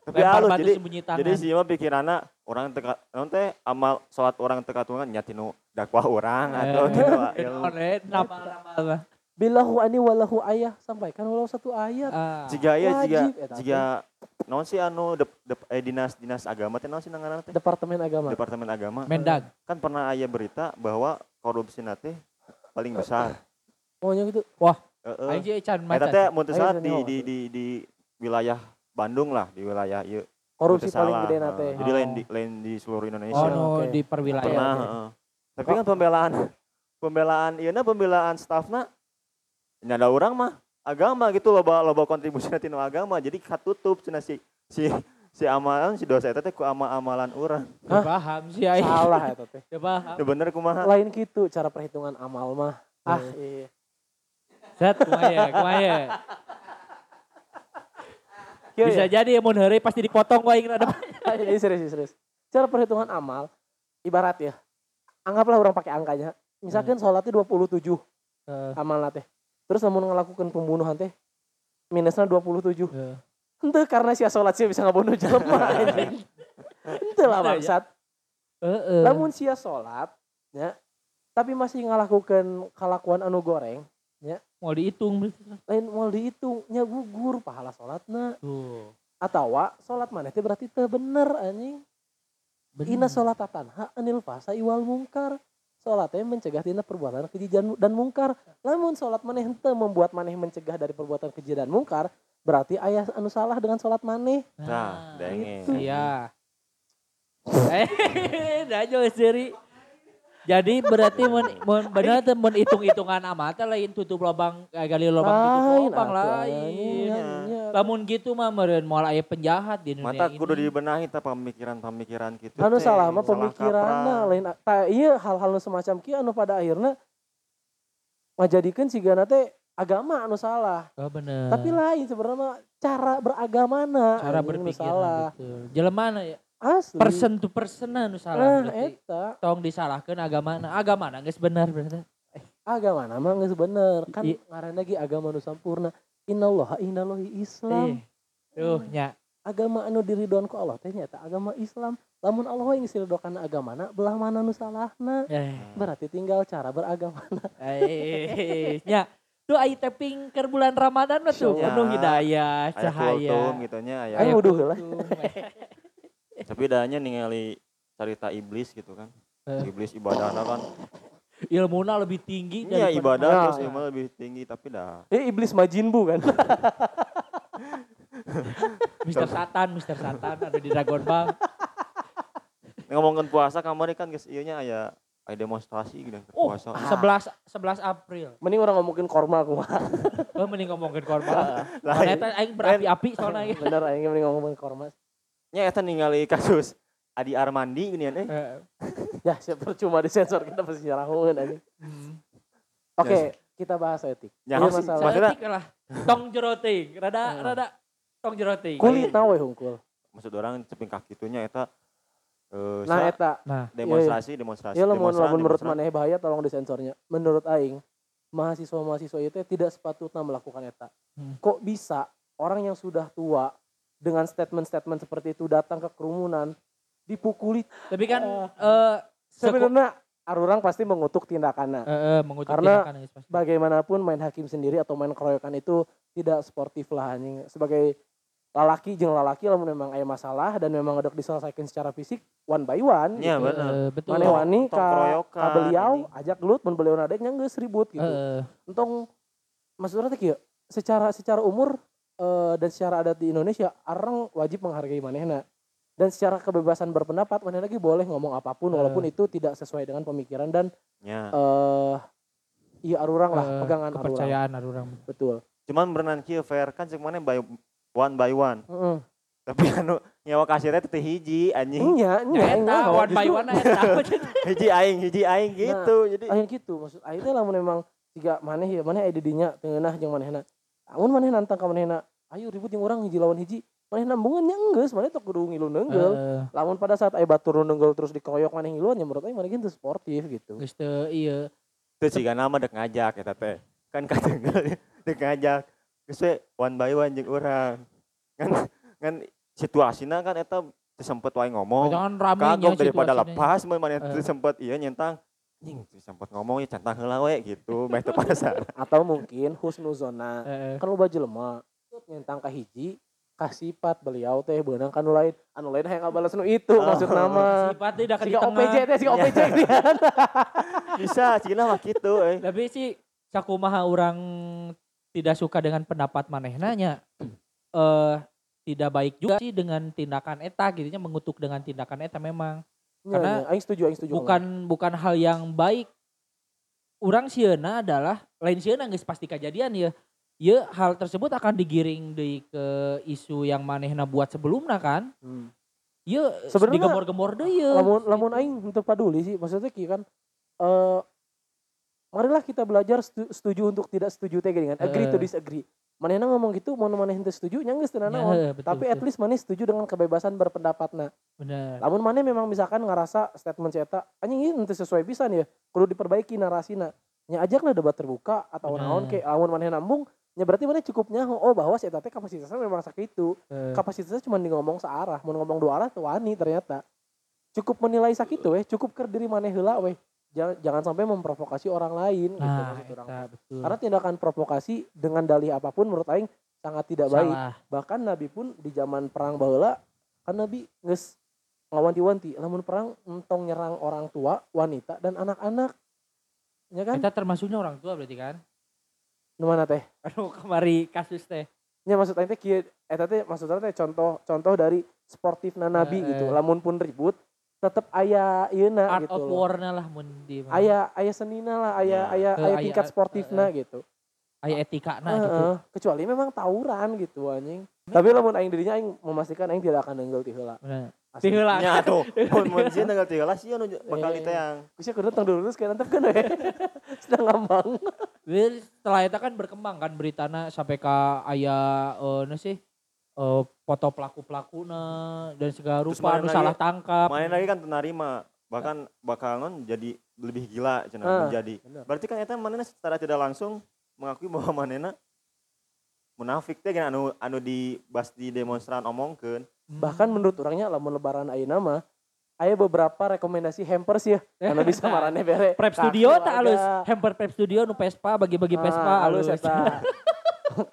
Tapi halus jadi sembunyi tangan. jadi sih mah pikiranna orang teka naon teh amal salat orang teka tungan nya tinu dakwah orang atau Eh, tinu [laughs] ilmu. Bilahu ani walahu ayah sampaikan walau satu ayat. Ah. Jika ya jika jika naon sih anu dep, dep, eh, dinas dinas agama teh naon sih nangaranna teh? Departemen agama. Departemen agama. Mendag. Kan pernah aya berita bahwa korupsi teh paling besar. Maunya gitu. Heeh. Aing sih can Eta maca. teh mun teu Ayo, salah Sani, di oh. di di di wilayah Bandung lah, di wilayah ieu. Korupsi paling gede nate. Jadi Oh. lain di lain di seluruh Oh Indonesia. no Oke. di perwilayah. Pernah, heeh. Tapi kan pembelaan [laughs] pembelaan ieu pembelaan stafna nya ada orang mah agama gitu loba loba kontribusi tinu agama jadi katutup cenah si si si amalan si dosa eta teh ku amal-amalan urang. Teu paham sih aing. Salah eta teh. Teu paham. Ya bener kumaha? Lain gitu cara perhitungan amal mah. Ah, iya. Set kumaya, kumaya. Kieu Bisa ya? jadi mun heureuy pasti dipotong ku aing rada. Ini serius serius. Cara perhitungan amal ibarat ya. Anggaplah orang pakai angkanya. Misalkan sholatnya 27 Heeh. amal teh. Terus namun ngelakukan pembunuhan teh minusnya 27. Heeh. Ente karena si sholat sih bisa ngabunuh jelema [laughs] anjing. Ente lah ya. bangsat. Heeh. Lamun sia sholat, ya, tapi masih ngelakukan kelakuan anu goreng, mau dihitung lain mau dihitung, nya gugur pahala sholatna. Tuh. Atau sholat mana teh berarti teu bener anjing. Ina sholat tanha anil fasa iwal mungkar. Sholat teh mencegah tina perbuatan keji dan, mungkar. Lamun sholat maneh henteu membuat maneh mencegah dari perbuatan keji dan mungkar, berarti ayah anu salah dengan sholat maneh. Nah, denge. Iya. [laughs] Eh, dah jauh seri. Jadi berarti mun mun bener teh mun hitung-hitungan amat teh lain tutup lubang eh, gali lubang tutup lubang lain. Lamun gitu mah meureun moal aya penjahat di dunia Mata ini. kudu dibenahi ta pemikiran-pemikiran gitu. anu teh. salah mah pemikiranna lain ta iya hal-hal nu semacam kieu anu pada akhirnya ngajadikeun sigana teh agama anu salah Oh bener. tapi lain sebenarnya mah cara beragamana cara berpikir salah. Jelemana ya? Asli Person to person anu salah nah berarti. eta Tong disalahkeun agamana. Agamana geus bener berarti. agama nama geus bener kan I- ngaran lagi agama nu sampurna innallaha indallahi islam Eh. Tuh nya. agama anu diridon ku Allah teh nyata agama Islam lamun Allah yang ngisidokan agamana belah mana nu salahna Eh. berarti tinggal cara beragama Eh, nya. Tuh ai taping keur bulan Ramadan mah tuh Ya. penuh hidayah, Aya cahaya. kultum gitu nya. Ayo wuduh heula. Tapi dahnya ningali cerita iblis gitu kan. Eh. Iblis ibadahna kan. Ilmuna lebih tinggi Iya daripada ibadah Ya, terus ya. ilmu lebih tinggi tapi dah. eh iblis majinbu kan [laughs] Mister Satan, Mister Satan ada di Dragon Ball. ngomongin puasa kemarin kan geus ieu nya aya aya demonstrasi gitu Oh, puasa. 11 11 April. Mending orang ngomongin korma kumaha. Oh, mending ngomongin. Lain. Mana eta aing berapi-api soalnya. ya. Bener aing mending ngomongin korma. Nya eta ningali kasus Adi Armandi gini [laughs] ya. Eh, Ya, siapa percuma disensor kita pasti nyarahun aja. hmm. Oke, kita bahas etik. Ya, Ini masalah Maksudnya- Seetik lah. Tong jeroting, rada Hmm. rada tong jeroting. kulit nawe hungkul. Maksud orang ceping kaki itunya eta eh Nah, eta Nah, demonstrasi demonstrasi. Ya lamun lamun menurut maneh bahaya tolong disensornya. Menurut aing mahasiswa-mahasiswa itu tidak sepatutnya melakukan eta. Hmm. Kok bisa orang yang sudah tua dengan statement-statement seperti itu datang ke kerumunan dipukuli tapi kan eh seku- sebenarnya arurang pasti mengutuk tindakannya. eh, eh, mengutuk Karena tindakan. Bagaimanapun main hakim sendiri atau main keroyokan itu tidak sportif lah anjing. Sebagai lalaki jeung lalaki lamun memang aya masalah dan memang ada diselesaikan secara fisik one by one Iya gitu. benar. Betul. Mane wani ka, ka beliau anjing. ajak gelut mun beliau nade nya geus ribut gitu. Eh, Entong maksudnya teh kieu, secara secara umur eh, dan secara adat di Indonesia orang wajib menghargai manehna. Dan secara kebebasan berpendapat maneh lagi boleh ngomong apa pun Eh. walaupun itu tidak sesuai dengan pemikiran dan Ya. eh iya arurang lah, eh, pegangan arurang. kepercayaan arurang. Betul. Cuman berenang kieu fair kan cek mana by one by one. Heeh. Tapi anu nyawa kasirnya teh hiji anjing. Nya, nya Ya aing eta one by one eta. [laughs] hiji aing, hiji aing gitu. Jadi Aing gitu maksud aing teh lamun memang tiga maneh ya maneh aya dinya teunah jeung manehna. Lamun maneh nantang ka manehna, ayo ribut jeung urang hiji lawan hiji. Maneh nambungan nya geus, maneh tok kudu ngilu neungeul. Eh, Lamun pada saat aya batur nu neungeul terus dikeroyok maneh ngiluan ya menurut aing maneh gitu sportif gitu. Geus teu ieu. Itu jika nama dek ngajak eta teh. Kan katenggel [laughs] dek ngajak. Geus we one by one jeung urang. Kan kan situasina kan eta teu sempet wae ngomong. Jangan rame Kagok nya daripada situasinya. lepas mun mana Eh. teu sempet iya nyentang. Anjing teu sempet ngomong ya centang heula we gitu. Meh teu pasar. Atau mungkin husnuzona. Kan loba jelema nyentang ka hiji beliau teh beunang kan nu lain anu lain hayang ngabales nu itu Oh. maksud nama [laughs] sifat teh dah di Siga OPJ teh siga OPJ dia. [laughs] Bisa cina mah gitu euy. Tapi sih sakumaha orang tidak suka dengan pendapat manehna nya eh tidak baik juga sih dengan tindakan eta gitu nya mengutuk dengan tindakan eta memang Karena Karena aing setuju aing setuju. bukan bukan hal yang baik. Orang sieuna adalah lain sieuna geus pasti kejadian ya. Ya hal tersebut akan digiring deui ke isu yang manehna buat sebelumnya kan. Hmm. Ya Sebenarnya digembor-gembor deui ya. lamun lamun aing untuk peduli sih maksudnya ki kan eh marilah kita belajar setu- setuju untuk tidak setuju teh kan agree to Eh. disagree manehna ngomong gitu mau maneh teu setuju nya geus teu naon betul, tapi at betul. least maneh setuju dengan kebebasan berpendapatna bener. lamun maneh memang misalkan ngerasa statement eta anjing ieu teu sesuai pisan ya kudu diperbaiki narasina nya ajakna debat terbuka atau naon ke lamun maneh nambung nya berarti maneh cukup nyaho? Oh bahwa si teh kapasitasnya memang sakitu Eh, kapasitasnya cuma di ngomong searah. Mau ngomong dua arah tuh wani ternyata. Cukup menilai sakit weh. Cukup ker diri maneh heula weh. Jangan, jangan sampai memprovokasi orang lain gitu nah, maksud orang. eta betul. karena tindakan provokasi dengan dalih apa pun menurut aing sangat tidak baik. Salah. bahkan nabi pun di zaman perang baheula kan nabi geus ngawanti-wanti lamun perang entong nyerang orang tua wanita dan anak-anak. Ya kan? Kita termasuknya orang tua berarti kan? Mana teh Aduh kemari kasus teh. nya maksud teh kieu eta teh maksudnya teh contoh contoh dari sportifna nabi Eh, gitu eh. lamun pun ribut tetep aya ieuna Art gitu of war-na lah mun di mah. aya aya senina lah aya Ya. aya Eh, aya aya- tingkat eh, sportifna eh, gitu aya etika nah Heeh, gitu. kecuali memang tawuran gitu anjing tapi lamun aing dirinya aing memastikan aing tidak akan nenggel ti heula. Asli. Tiheula. Nya tuh, mun mun sieun tanggal 13 sih anu bakal Eh. diteang. bisa kudu tang dulu kayak nanti kan we sedang ngambang Jadi setelah itu kan berkembang kan beritana sampai ke aya eh nu sih eh, foto pelaku-pelakuna dan segala rupa mana anu salah tangkap. Main lagi kan tenarima, bahkan bakalan jadi lebih gila cenah Ah, menjadi. bener. Berarti kan eta manehna secara tidak langsung mengakui [laughs] bahwa manehna munafik teh kan anu anu di bas di demonstran omongkeun. Bahkan menurut orangnya lamun lebaran ayeuna mah aya beberapa rekomendasi hampers ya karena bisa [laughs] marane bere Prep studio tak halus. Hamper prep studio nu Vespa bagi-bagi Ah, Vespa halus halus. eta [laughs]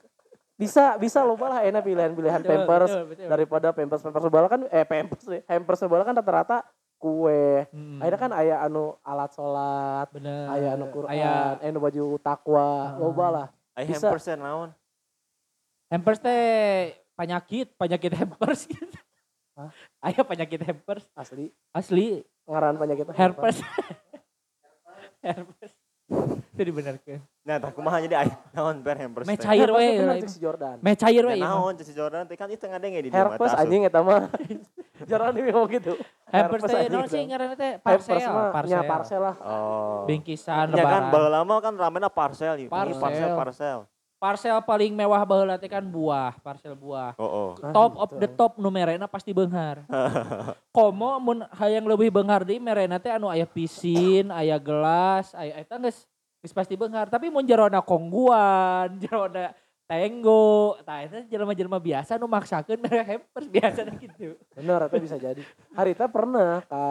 bisa bisa loba lah enak pilihan-pilihan pampers betul, betul. daripada pampers pampers sebelah kan eh pampers deh hampers sebelah kan rata-rata kue Hmm, akhirnya kan aya anu alat sholat bener. aya anu Quran Aya aya anu baju takwa Ah. loba lah Ai Bisa. hampers teh naon? hampers teh penyakit, penyakit hampers gitu. Hah? Aya penyakit hampers Asli. asli Ngaran penyakit herpes. herpes. [laughs] Itu dibenarkan. Nah, tak kumaha jadi aya naon ber hampers. Me cair we. si Jordan. Me cair we. Ya ieu mah. naon si Jordan teh kan itu ngadenge di Herpes anjing eta mah. Jordan ini ngomong gitu. Hampers herpes teh naon sih itu. ngaranna teh? Parcel. nya Parcel. parcel lah. Oh. Bingkisan Ya kan lebaran. baheula lama kan ramena parcel ieu. Parcel parcel. Parcel paling mewah baheula teh kan buah, parcel buah. Oh, oh. Ah, top of the top nu merena pasti beunghar. [laughs] Komo mun hayang leuwih beunghar deui merena teh anu aya pisin, aya gelas, aya eta geus geus pasti beunghar. Tapi mun jerona kongguan, [laughs] jerona tenggo, tah eta jelema-jelema biasa nu maksakeun mere hampers [laughs] biasa gitu. Bener, itu bisa jadi. Harita pernah ka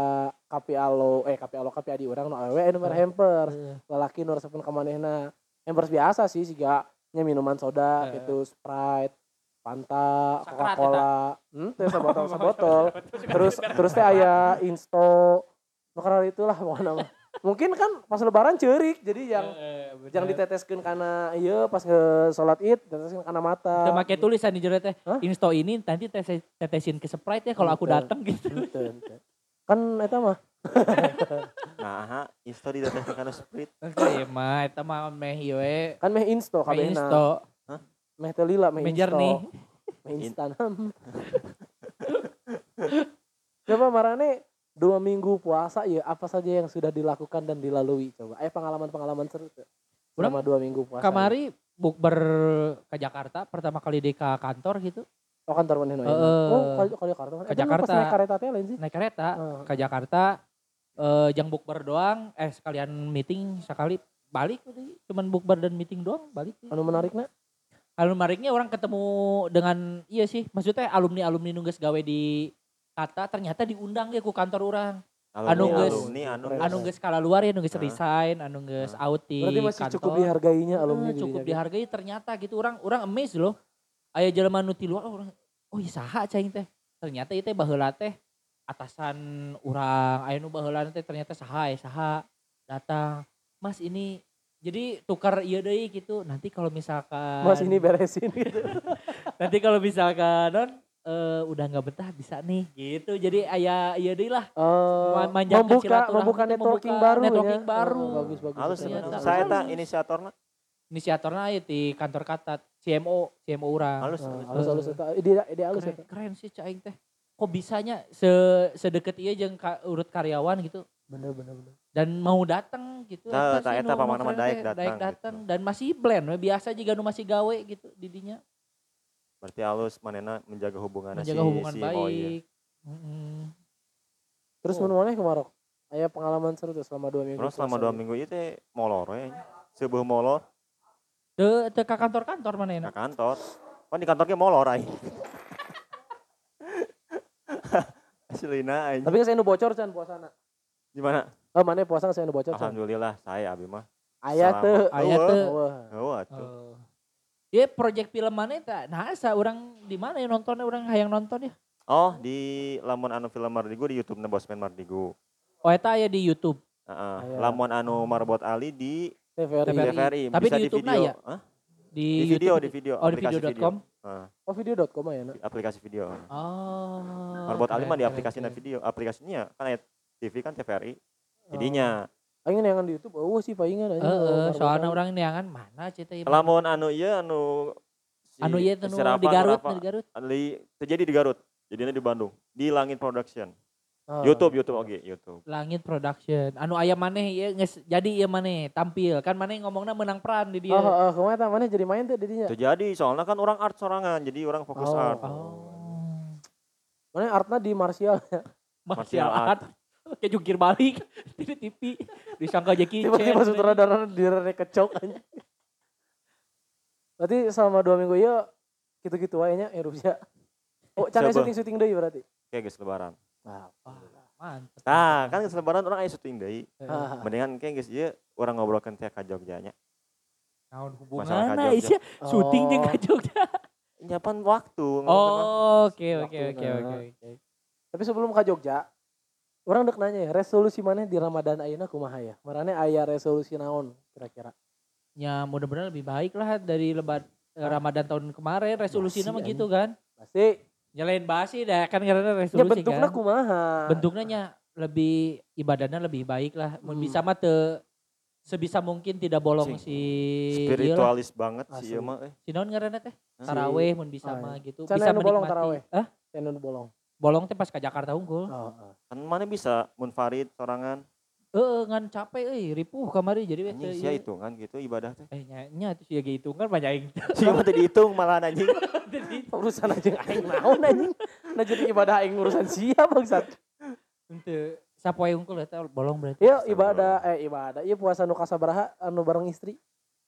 kapi alo, eh kapi alo kapi adi orang no awewe anu mere hampers. Lalaki nu resepkeun ka manehna. Hampers biasa sih siga minuman soda Heeh. gitu, Sprite, Fanta, Sakrat Coca-Cola. Hmm, teh sabotol sabotol. [laughs] terus terus teh aya Insto. Karena itulah pokoknya mah. Mungkin kan pas lebaran ceurik jadi yang yang diteteskeun kana ieu pas nge salat Id diteteskeun kana mata. Kita make tulisan di jero teh, insto ini nanti tes- tetesin ke Sprite ya kalau aku datang gitu. Henteu, henteu. Kan eta mah [laughs] Nah, aha, isto di teteh kana split. Oke, mah eta mah meh ieu we. kan meh Insto Meh insto, Meh teh lila meh [laughs] meh Insto. jernih. Meh instan. [laughs] Coba marane dua minggu puasa ya apa saja yang sudah dilakukan dan dilalui coba. Eh pengalaman-pengalaman seru tuh. Selama dua minggu puasa. Kamari bukber ke Jakarta pertama kali di ka kantor gitu Oh kantor mana Heeh. Oh kali kali Jakarta. Ke Eh, kan pas Jakarta. naik kereta teh lain sih. naik kereta Heeh. ke Jakarta eh jang bukber doang eh sekalian meeting sekali balik cuman bukber dan meeting doang balik Anu menariknya alumni menariknya orang ketemu dengan iya sih maksudnya alumni alumni nunggus gawe di kata ternyata diundang ya ku kantor orang Anu geus- alumni anu Keren. anu geus skala luar ya nunggus Hah? resign anu geus out di berarti masih kantor cukup dihargainya alumni Eh, cukup dirinya. dihargai ternyata gitu orang orang amazed loh aya jelema nu ti luar oh, orang oh iya saha cai teh ternyata itu baheula teh atasan orang aya nu baheula teh ternyata saha ya saha datang mas ini jadi tukar iya deui gitu nanti kalau misalkan Mas ini beresin gitu. [laughs] nanti kalau misalkan non eh, udah nggak betah bisa nih gitu jadi aya iya deui lah Oh, Ma- manjakan membuka silaturahmi membuka networking membuka baru networking ya. baru. Oh, bagus bagus. Halus saya tak Halus. inisiatorna. inisiatornya aya di kantor katat CMO CMO orang Halus. Nah, halus. halus halus eta. Ide ide halus keren, eta. keren sih Caing teh. Kok bisanya se sedekat iya jeung ka, urut karyawan gitu Bener bener bener. dan mau datang gitu. Nah, Eta eta nu- pamana nu mah keren daek datang daek gitu. datang dan masih blend biasa juga nu masih gawe gitu didinya Berarti halus manena menjaga hubungannya menjaga si, hubungan si baik. Oh, iya. Mm-mm. Terus Oh. mun maneh ke Marok? Aya pengalaman seru tuh selama dua minggu. Terus selama dua ieu. [laughs] minggu itu teh molor we. Sebuah molor Teu teu ka kantor-kantor mana ke kantor. Kan di kantornya molor aing. [laughs] Aslina aing. Tapi saya nu bocor can puasana. Gimana? Oh, mana puasa saya nu bocor can. Alhamdulillah saya abi mah. Aya teu. Aya teu. Wah. Oh, atuh. Oh. Ya project film mana tak nah asa orang di mana ya nontonnya orang hayang nonton ya. Oh, di lamun anu film Mardigu di YouTube-na Bosman Mardigu. Oh eta ya di YouTube. Heeh. Aya. Lamun anu Marbot Ali di TVRI. TVRI. TVRI. Tapi Bisa di YouTube-na video. ya? Hah? Di, Di video, YouTube. di video. Oh di aplikasi video.com. Heeh, Oh video.com ya na. di aplikasi video. Oh. Marbot Ali keren, mah di keren, aplikasinya keren. video. Aplikasinya kan aya TV kan TVRI. Jadinya Aing neangan di YouTube. Oh sih palingan aja. Heeh, soalnya orang neangan mana cerita ieu. lamun anu ieu anu si- anu ieu di Garut, di Garut. Di, terjadi di Garut. Jadinya di Bandung. Di Langit Production. Ah. YouTube, YouTube oke, YouTube. Langit Production. Anu aya maneh ieu geus jadi ieu maneh tampil. Kan maneh ngomongna menang peran di dia. Oh, oh, ke mana tah mana jadi main tuh didinya? Terjadi soalnya kan orang art sorangan, jadi orang fokus Oh, art. Oh. Mana artnya di Martial. [laughs] Martial Martial art. art. [laughs] Kayak jungkir balik [laughs] di TV. Disangka Jackie Chan. Tiba-tiba sutradara direne kecok aja. Berarti selama dua minggu ya gitu-gitu wae nya erupsi. Oh, Coba. syuting-syuting deui berarti. Kayak geus lebaran. Nah, Mantap. Nah, kan geus lebaran orang aya syuting deui. ah, [laughs] Mendingan kayak geus ieu orang ngobrolkeun teh ka Jogja nya. Naon Masalah hubunganna ka Jogja. isya syuting jeung ka Jogja. [laughs] Nyapan waktu. Oh, oke oke Waktu, oke nah. oke oke. Tapi sebelum ke Jogja, orang dek nanya ya, resolusi mana di Ramadan ayeuna kumaha ya? Marane aya resolusi naon kira-kira? Ya mudah-mudahan lebih baik lah dari lebat eh, Ramadan tahun kemarin resolusinya mah Pasti, gitu kan. Pasti Nyalain basi dah kan karena Ya resolusi bentuknya kan. kumaha. Bentuknya nya lebih ibadahnya lebih baik lah. Mun Hmm. bisa mah teu sebisa mungkin tidak bolong Cing. si. Spiritualis banget sih ya mah. eh. Si naon ngaranna teh? Taraweh mun bisa Oh, iya. mah gitu. Bisa anu bolong menikmati. taraweh? Hah? Bolong. Bolong teh pas ke Jakarta unggul. Oh, oh. Kan mana bisa munfarid sorangan. Heeh, ngan capek euy, ripuh kamari jadi Anjing teu sia ieu. hitungan gitu ibadah teh. Eh nya, nya tuh sia gitu kan banyak yang Sih mah [laughs] teu dihitung malah anjing. [laughs] Urusan aja aing naon anjing. Nah jadi ibadah aing urusan sia bangsat. Henteu sapoe unggul eta bolong berarti. Iya ibadah eh ibadah. Iya puasa nu kasabaraha anu bareng istri.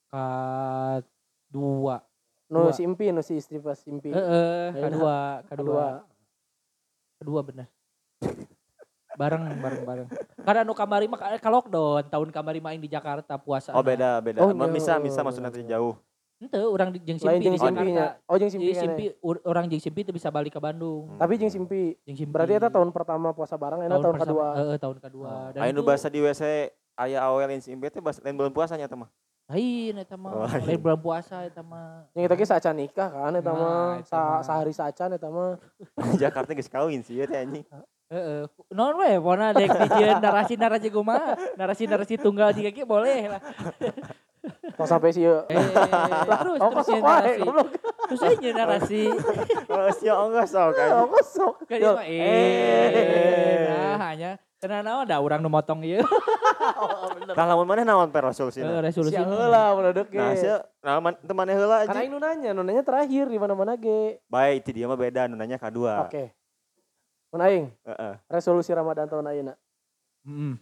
Ka dua. Nu si impi nu si istri pas impi. Heeh, Ayeuna. kedua, kedua, Kedua. Bareng, bareng, bareng. Karena nu kamari mah ka lockdown, tahun kamari mah aing di Jakarta puasa. Oh beda beda. Oh, Mah bisa jauh. bisa maksudnya teh jauh. Di- jeung Lain Simpi di Jakarta. simpinya. Oh jeung simpi. Jadi Simpi ur- orang jeung Simpi teu bisa balik ke Bandung. Hmm. Tapi jeung simpi. Jeung Simpi. Berarti eta tahun pertama puasa bareng enak tahun, pertama- kedua. Heeh, tahun kedua. Dan Ayo nu itu bahasa di WC aya awelin si Imbe teh bahasa lain bulan puasanya teh mah. lain eta Oh, mah. lain. Lain bulan puasa eta mah. Yang kita ge sacan nikah kan eta Nah, mah. sehari sacan eta mah. [laughs] Jakarta geus kawin sih ya teh anjing. [laughs] Heeh. Non we pona dek dijieun narasi-narasi kumaha? Narasi-narasi tunggal juga ki boleh lah. Tos sampai si Eh, terus Oh terus narasi. Terus aja nyeun narasi. Oh sia enggak sok anjing. kosok. Kan dia mah eh nah hanya Karena naon da urang nu motong ieu. [laughs] Tah lamun maneh naon per resolusi? Eh, Resolusi. Sia heula budak ge. Nah, sia nah man, teu maneh heula Karena nu nanya, nu nanya terakhir di mana-mana ge. Baik, itu dia mah beda nunanya kadua. Oke. Mun aing Heeh. resolusi Ramadan tahun ayeuna. Mm,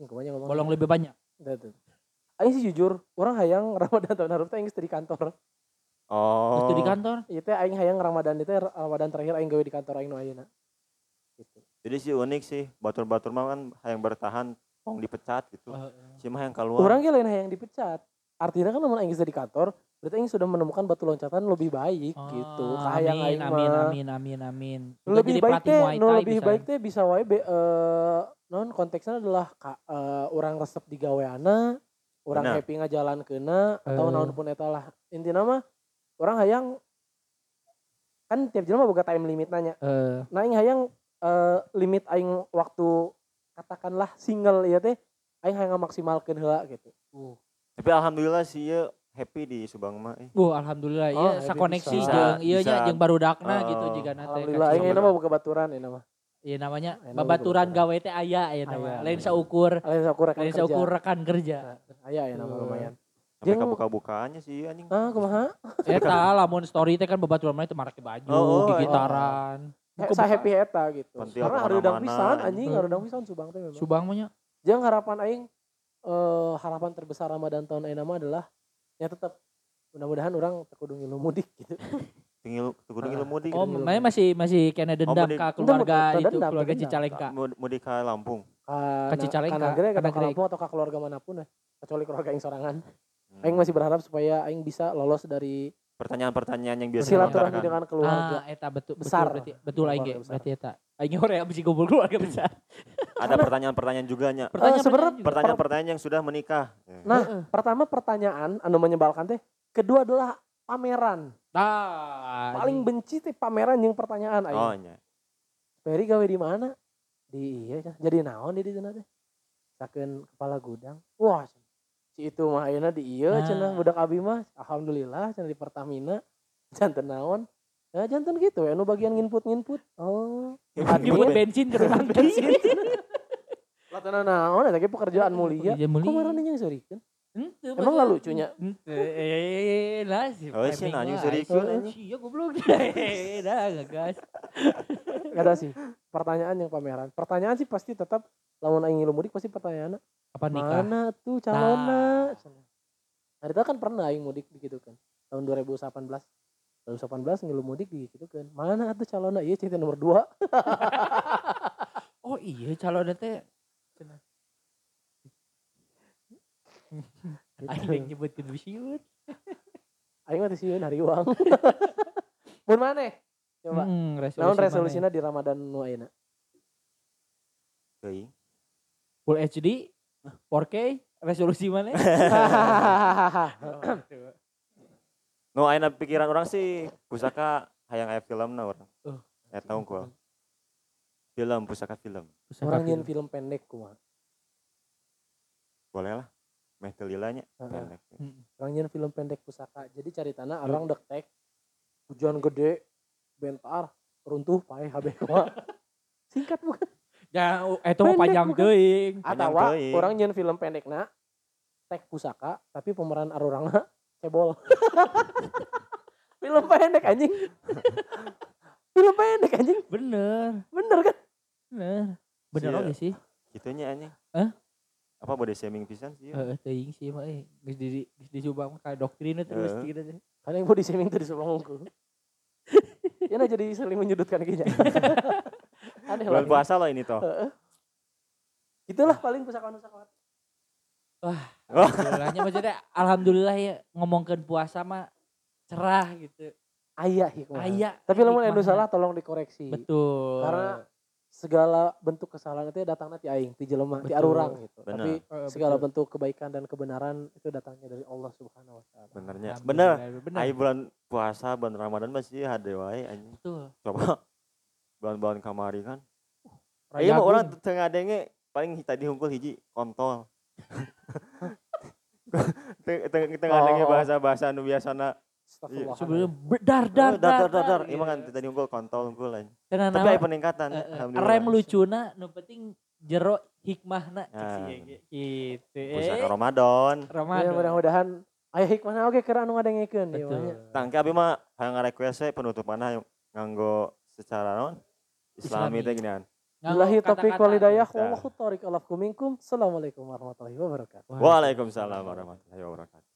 Ini kebanyakan ngomong. bolong lebih banyak. Tuh. Aing sih jujur, orang hayang [laughs] Ramadan tahun hareup teh aing di kantor. Oh. Itu di kantor. Ieu teh aing hayang Ramadan itu Ramadan terakhir aing gawe di kantor aing nu ayeuna. Gitu. Jadi sih unik sih, batur-batur mah kan yang bertahan tong dipecat gitu. Si mah yang keluar. Orang ge lain hayang dipecat. Artinya kan lamun aing geus di kantor, berarti aing sudah menemukan batu loncatan lebih baik gitu. Kahayang amin, aing amin, mah. amin, amin, amin. Lebih jadi baik teh Thai lebih bisa. baik teh bisa wae be, eh, non konteksnya adalah ka, eh, orang resep di gaweana orang Benar. happy ngajalankeuna atau Eh. naon pun eta lah intina mah orang hayang kan tiap jelema boga time limit nanya Eh, nah aing hayang eh, limit aing waktu katakanlah single ya teh aing hayang maksimalkeun heula gitu Tapi alhamdulillah sih ya happy di Subang mah. eh. uh, alhamdulillah Oh, iya sakoneksi jeung ieu nya jeung barudakna Oh. gitu jika nanti alhamdulillah euna mah boga baturan euna mah Iya namanya babaturan gawe teh aya aya nama. Lain saukur, lain sakur rekan lain kerja saukur rekan kerja. aya ya nama Eh. lumayan Sampai Jeung- kebuka-bukaannya sih anjing. ah kumaha Eta lamun story teh kan babaturan mah itu make baju, Oh, oh, gigitaran. He- sa happy eta gitu. Karena harudang pisan anjing, harudang pisan Subang teh memang. Subang mah nya. Jeung harapan aing eh harapan terbesar Ramadan tahun ayeuna mah adalah ya tetap mudah-mudahan orang teu kudu ngilu mudik gitu. Tinggal ngilu mudik. Oh, makanya masih masih kena dendam mudik. ke keluarga Dendam, itu, dendam, keluarga dendam. Cicalengka. Mud- mudik ke Lampung. Ka Cicalengka, nagreg. Lampung atau ka keluarga mana pun ya. Kecuali keluarga aing sorangan. Hmm. Aing masih berharap supaya aing bisa lolos dari Pertanyaan-pertanyaan yang biasa silaturahmi dengan keluarga. Ah, eta betul Besar. betul berarti betul aing ge, Keluarga besar. berarti eta. Aing [laughs] ore abis kumpul keluarga besar. Ada pertanyaan-pertanyaan juga nya. Pertanyaan sebenarnya. Pertanyaan-pertanyaan yang sudah menikah. Nah, pertama pertanyaan anu menyebalkan teh, kedua adalah pameran. Nah, Paling benci teh pameran yang pertanyaan aing. Oh nya. Peri gawe di mana? Di iya. Jadi naon di sana teh? Sakeun kepala gudang. Wah, si itu mah ayeuna di ieu Nah. cenah budak abi mah alhamdulillah cenah di Pertamina. [laughs] Janten naon? Ya janten gitu ya, nu bagian nginput-nginput. Oh, [laughs] admin. bensin ke bensin. Latana naon eta ge pekerjaan mulia. Pekerjaan mulia. Kok marane yang sorikeun? Henteu, Emang nggak lucunya? Henteu, Eh, lah si Oh, sih, nanya anjing. Iya goblok. [laughs] Eh, Dah gas. [laughs] Gak ada sih. Pertanyaan yang pameran. Pertanyaan sih pasti tetap lamun aing ngilu mudik pasti pertanyaan Apa nikah? Mana tuh calona? Nah, itu kan pernah aing mudik begitu kan. Tahun 2018. 2018 ngilu mudik gitu kan. Mana tuh calona? Iya cerita nomor 2. [laughs] Oh iya calon teh. Cenah. [laughs] Aing nyebut ke siun. [laughs] Aing mah teu sieun hari uang. Mun maneh? Coba. Hmm, resolusi Naon mana? resolusina di Ramadan nu ayeuna? Teuing. Full HD, 4K, resolusi mana? No, ayeuna pikiran orang sih pusaka hayang aya filmna urang. Uh, Eta unggul. Film pusaka film. Pusaka Orang film. film pendek kumaha. Boleh lah. Meh teu lilanya Heeh. pendek. Mm. Orang nyen film pendek pusaka. Jadi caritana orang dektek hujan gede bentar runtuh pae habe kumaha. [laughs] Singkat bukan? Ya, oh, itu mah Pendek panjang teuing. Atau orang nyen film pendek na tek pusaka tapi pemeran arurangna cebol. [laughs] film pendek anjing. [laughs] film pendek anjing. Bener, Bener kan? bener. Bener Sia. oke sih. Gitunya anjing. Hah? Apa body shaming pisan sih? Heeh, teuing sih mah eh geus di geus mah ka doktrin terus Heeh. gitu teh. Karena yang body shaming itu disuruh ngungkul. [laughs] Ya nah jadi saling menyudutkan kayaknya. Aneh lah. Bulan puasa loh ini toh. Itulah paling pusaka-pusaka. [laughs] Alhamdulillahnya maksudnya alhamdulillah ya ngomongkeun puasa mah cerah gitu. Ayah hikmah. Aya. Tapi lamun anu hikmahna. salah tolong dikoreksi. Betul. Karena segala bentuk kesalahan itu datangnya ti aing, ti jelema, ti arurang gitu. Benar. Tapi Eh, segala betul. bentuk kebaikan dan kebenaran itu datangnya dari Allah Subhanahu wa taala. Benernya. Bener. Bener. Ai bulan puasa bulan Ramadan masih hade wae anjing. Betul. Coba [laughs] bulan-bulan kamari kan. Rayagun. Iya mah orang tengah denge paling tadi hungkul hiji kontol. Teng- teng- Tengah denge Oh. bahasa-bahasa nu biasana sebelum dar dar dar dar dar dar. dar, Imang kan gitu. tadi hungkul kontol hungkul lain. Tapi nama, aya peningkatan. eh, eh, rem lucuna nu penting jero hikmahna Ah. ge- gitu Pusaka eh Ramadan. Ya, Ramadan mudah-mudahan aya hikmahna oge keur anu ngadengkeun ieu betul mah. Tangke abi mah hayang ngarequest we penutupanna nganggo secara non Islami. teh ginian. Billahi taufiq kata-kata. wal hidayah Nah. wallahu tariq alakum minkum. Assalamualaikum warahmatullahi wabarakatuh. Waalaikumsalam warahmatullahi wabarakatuh.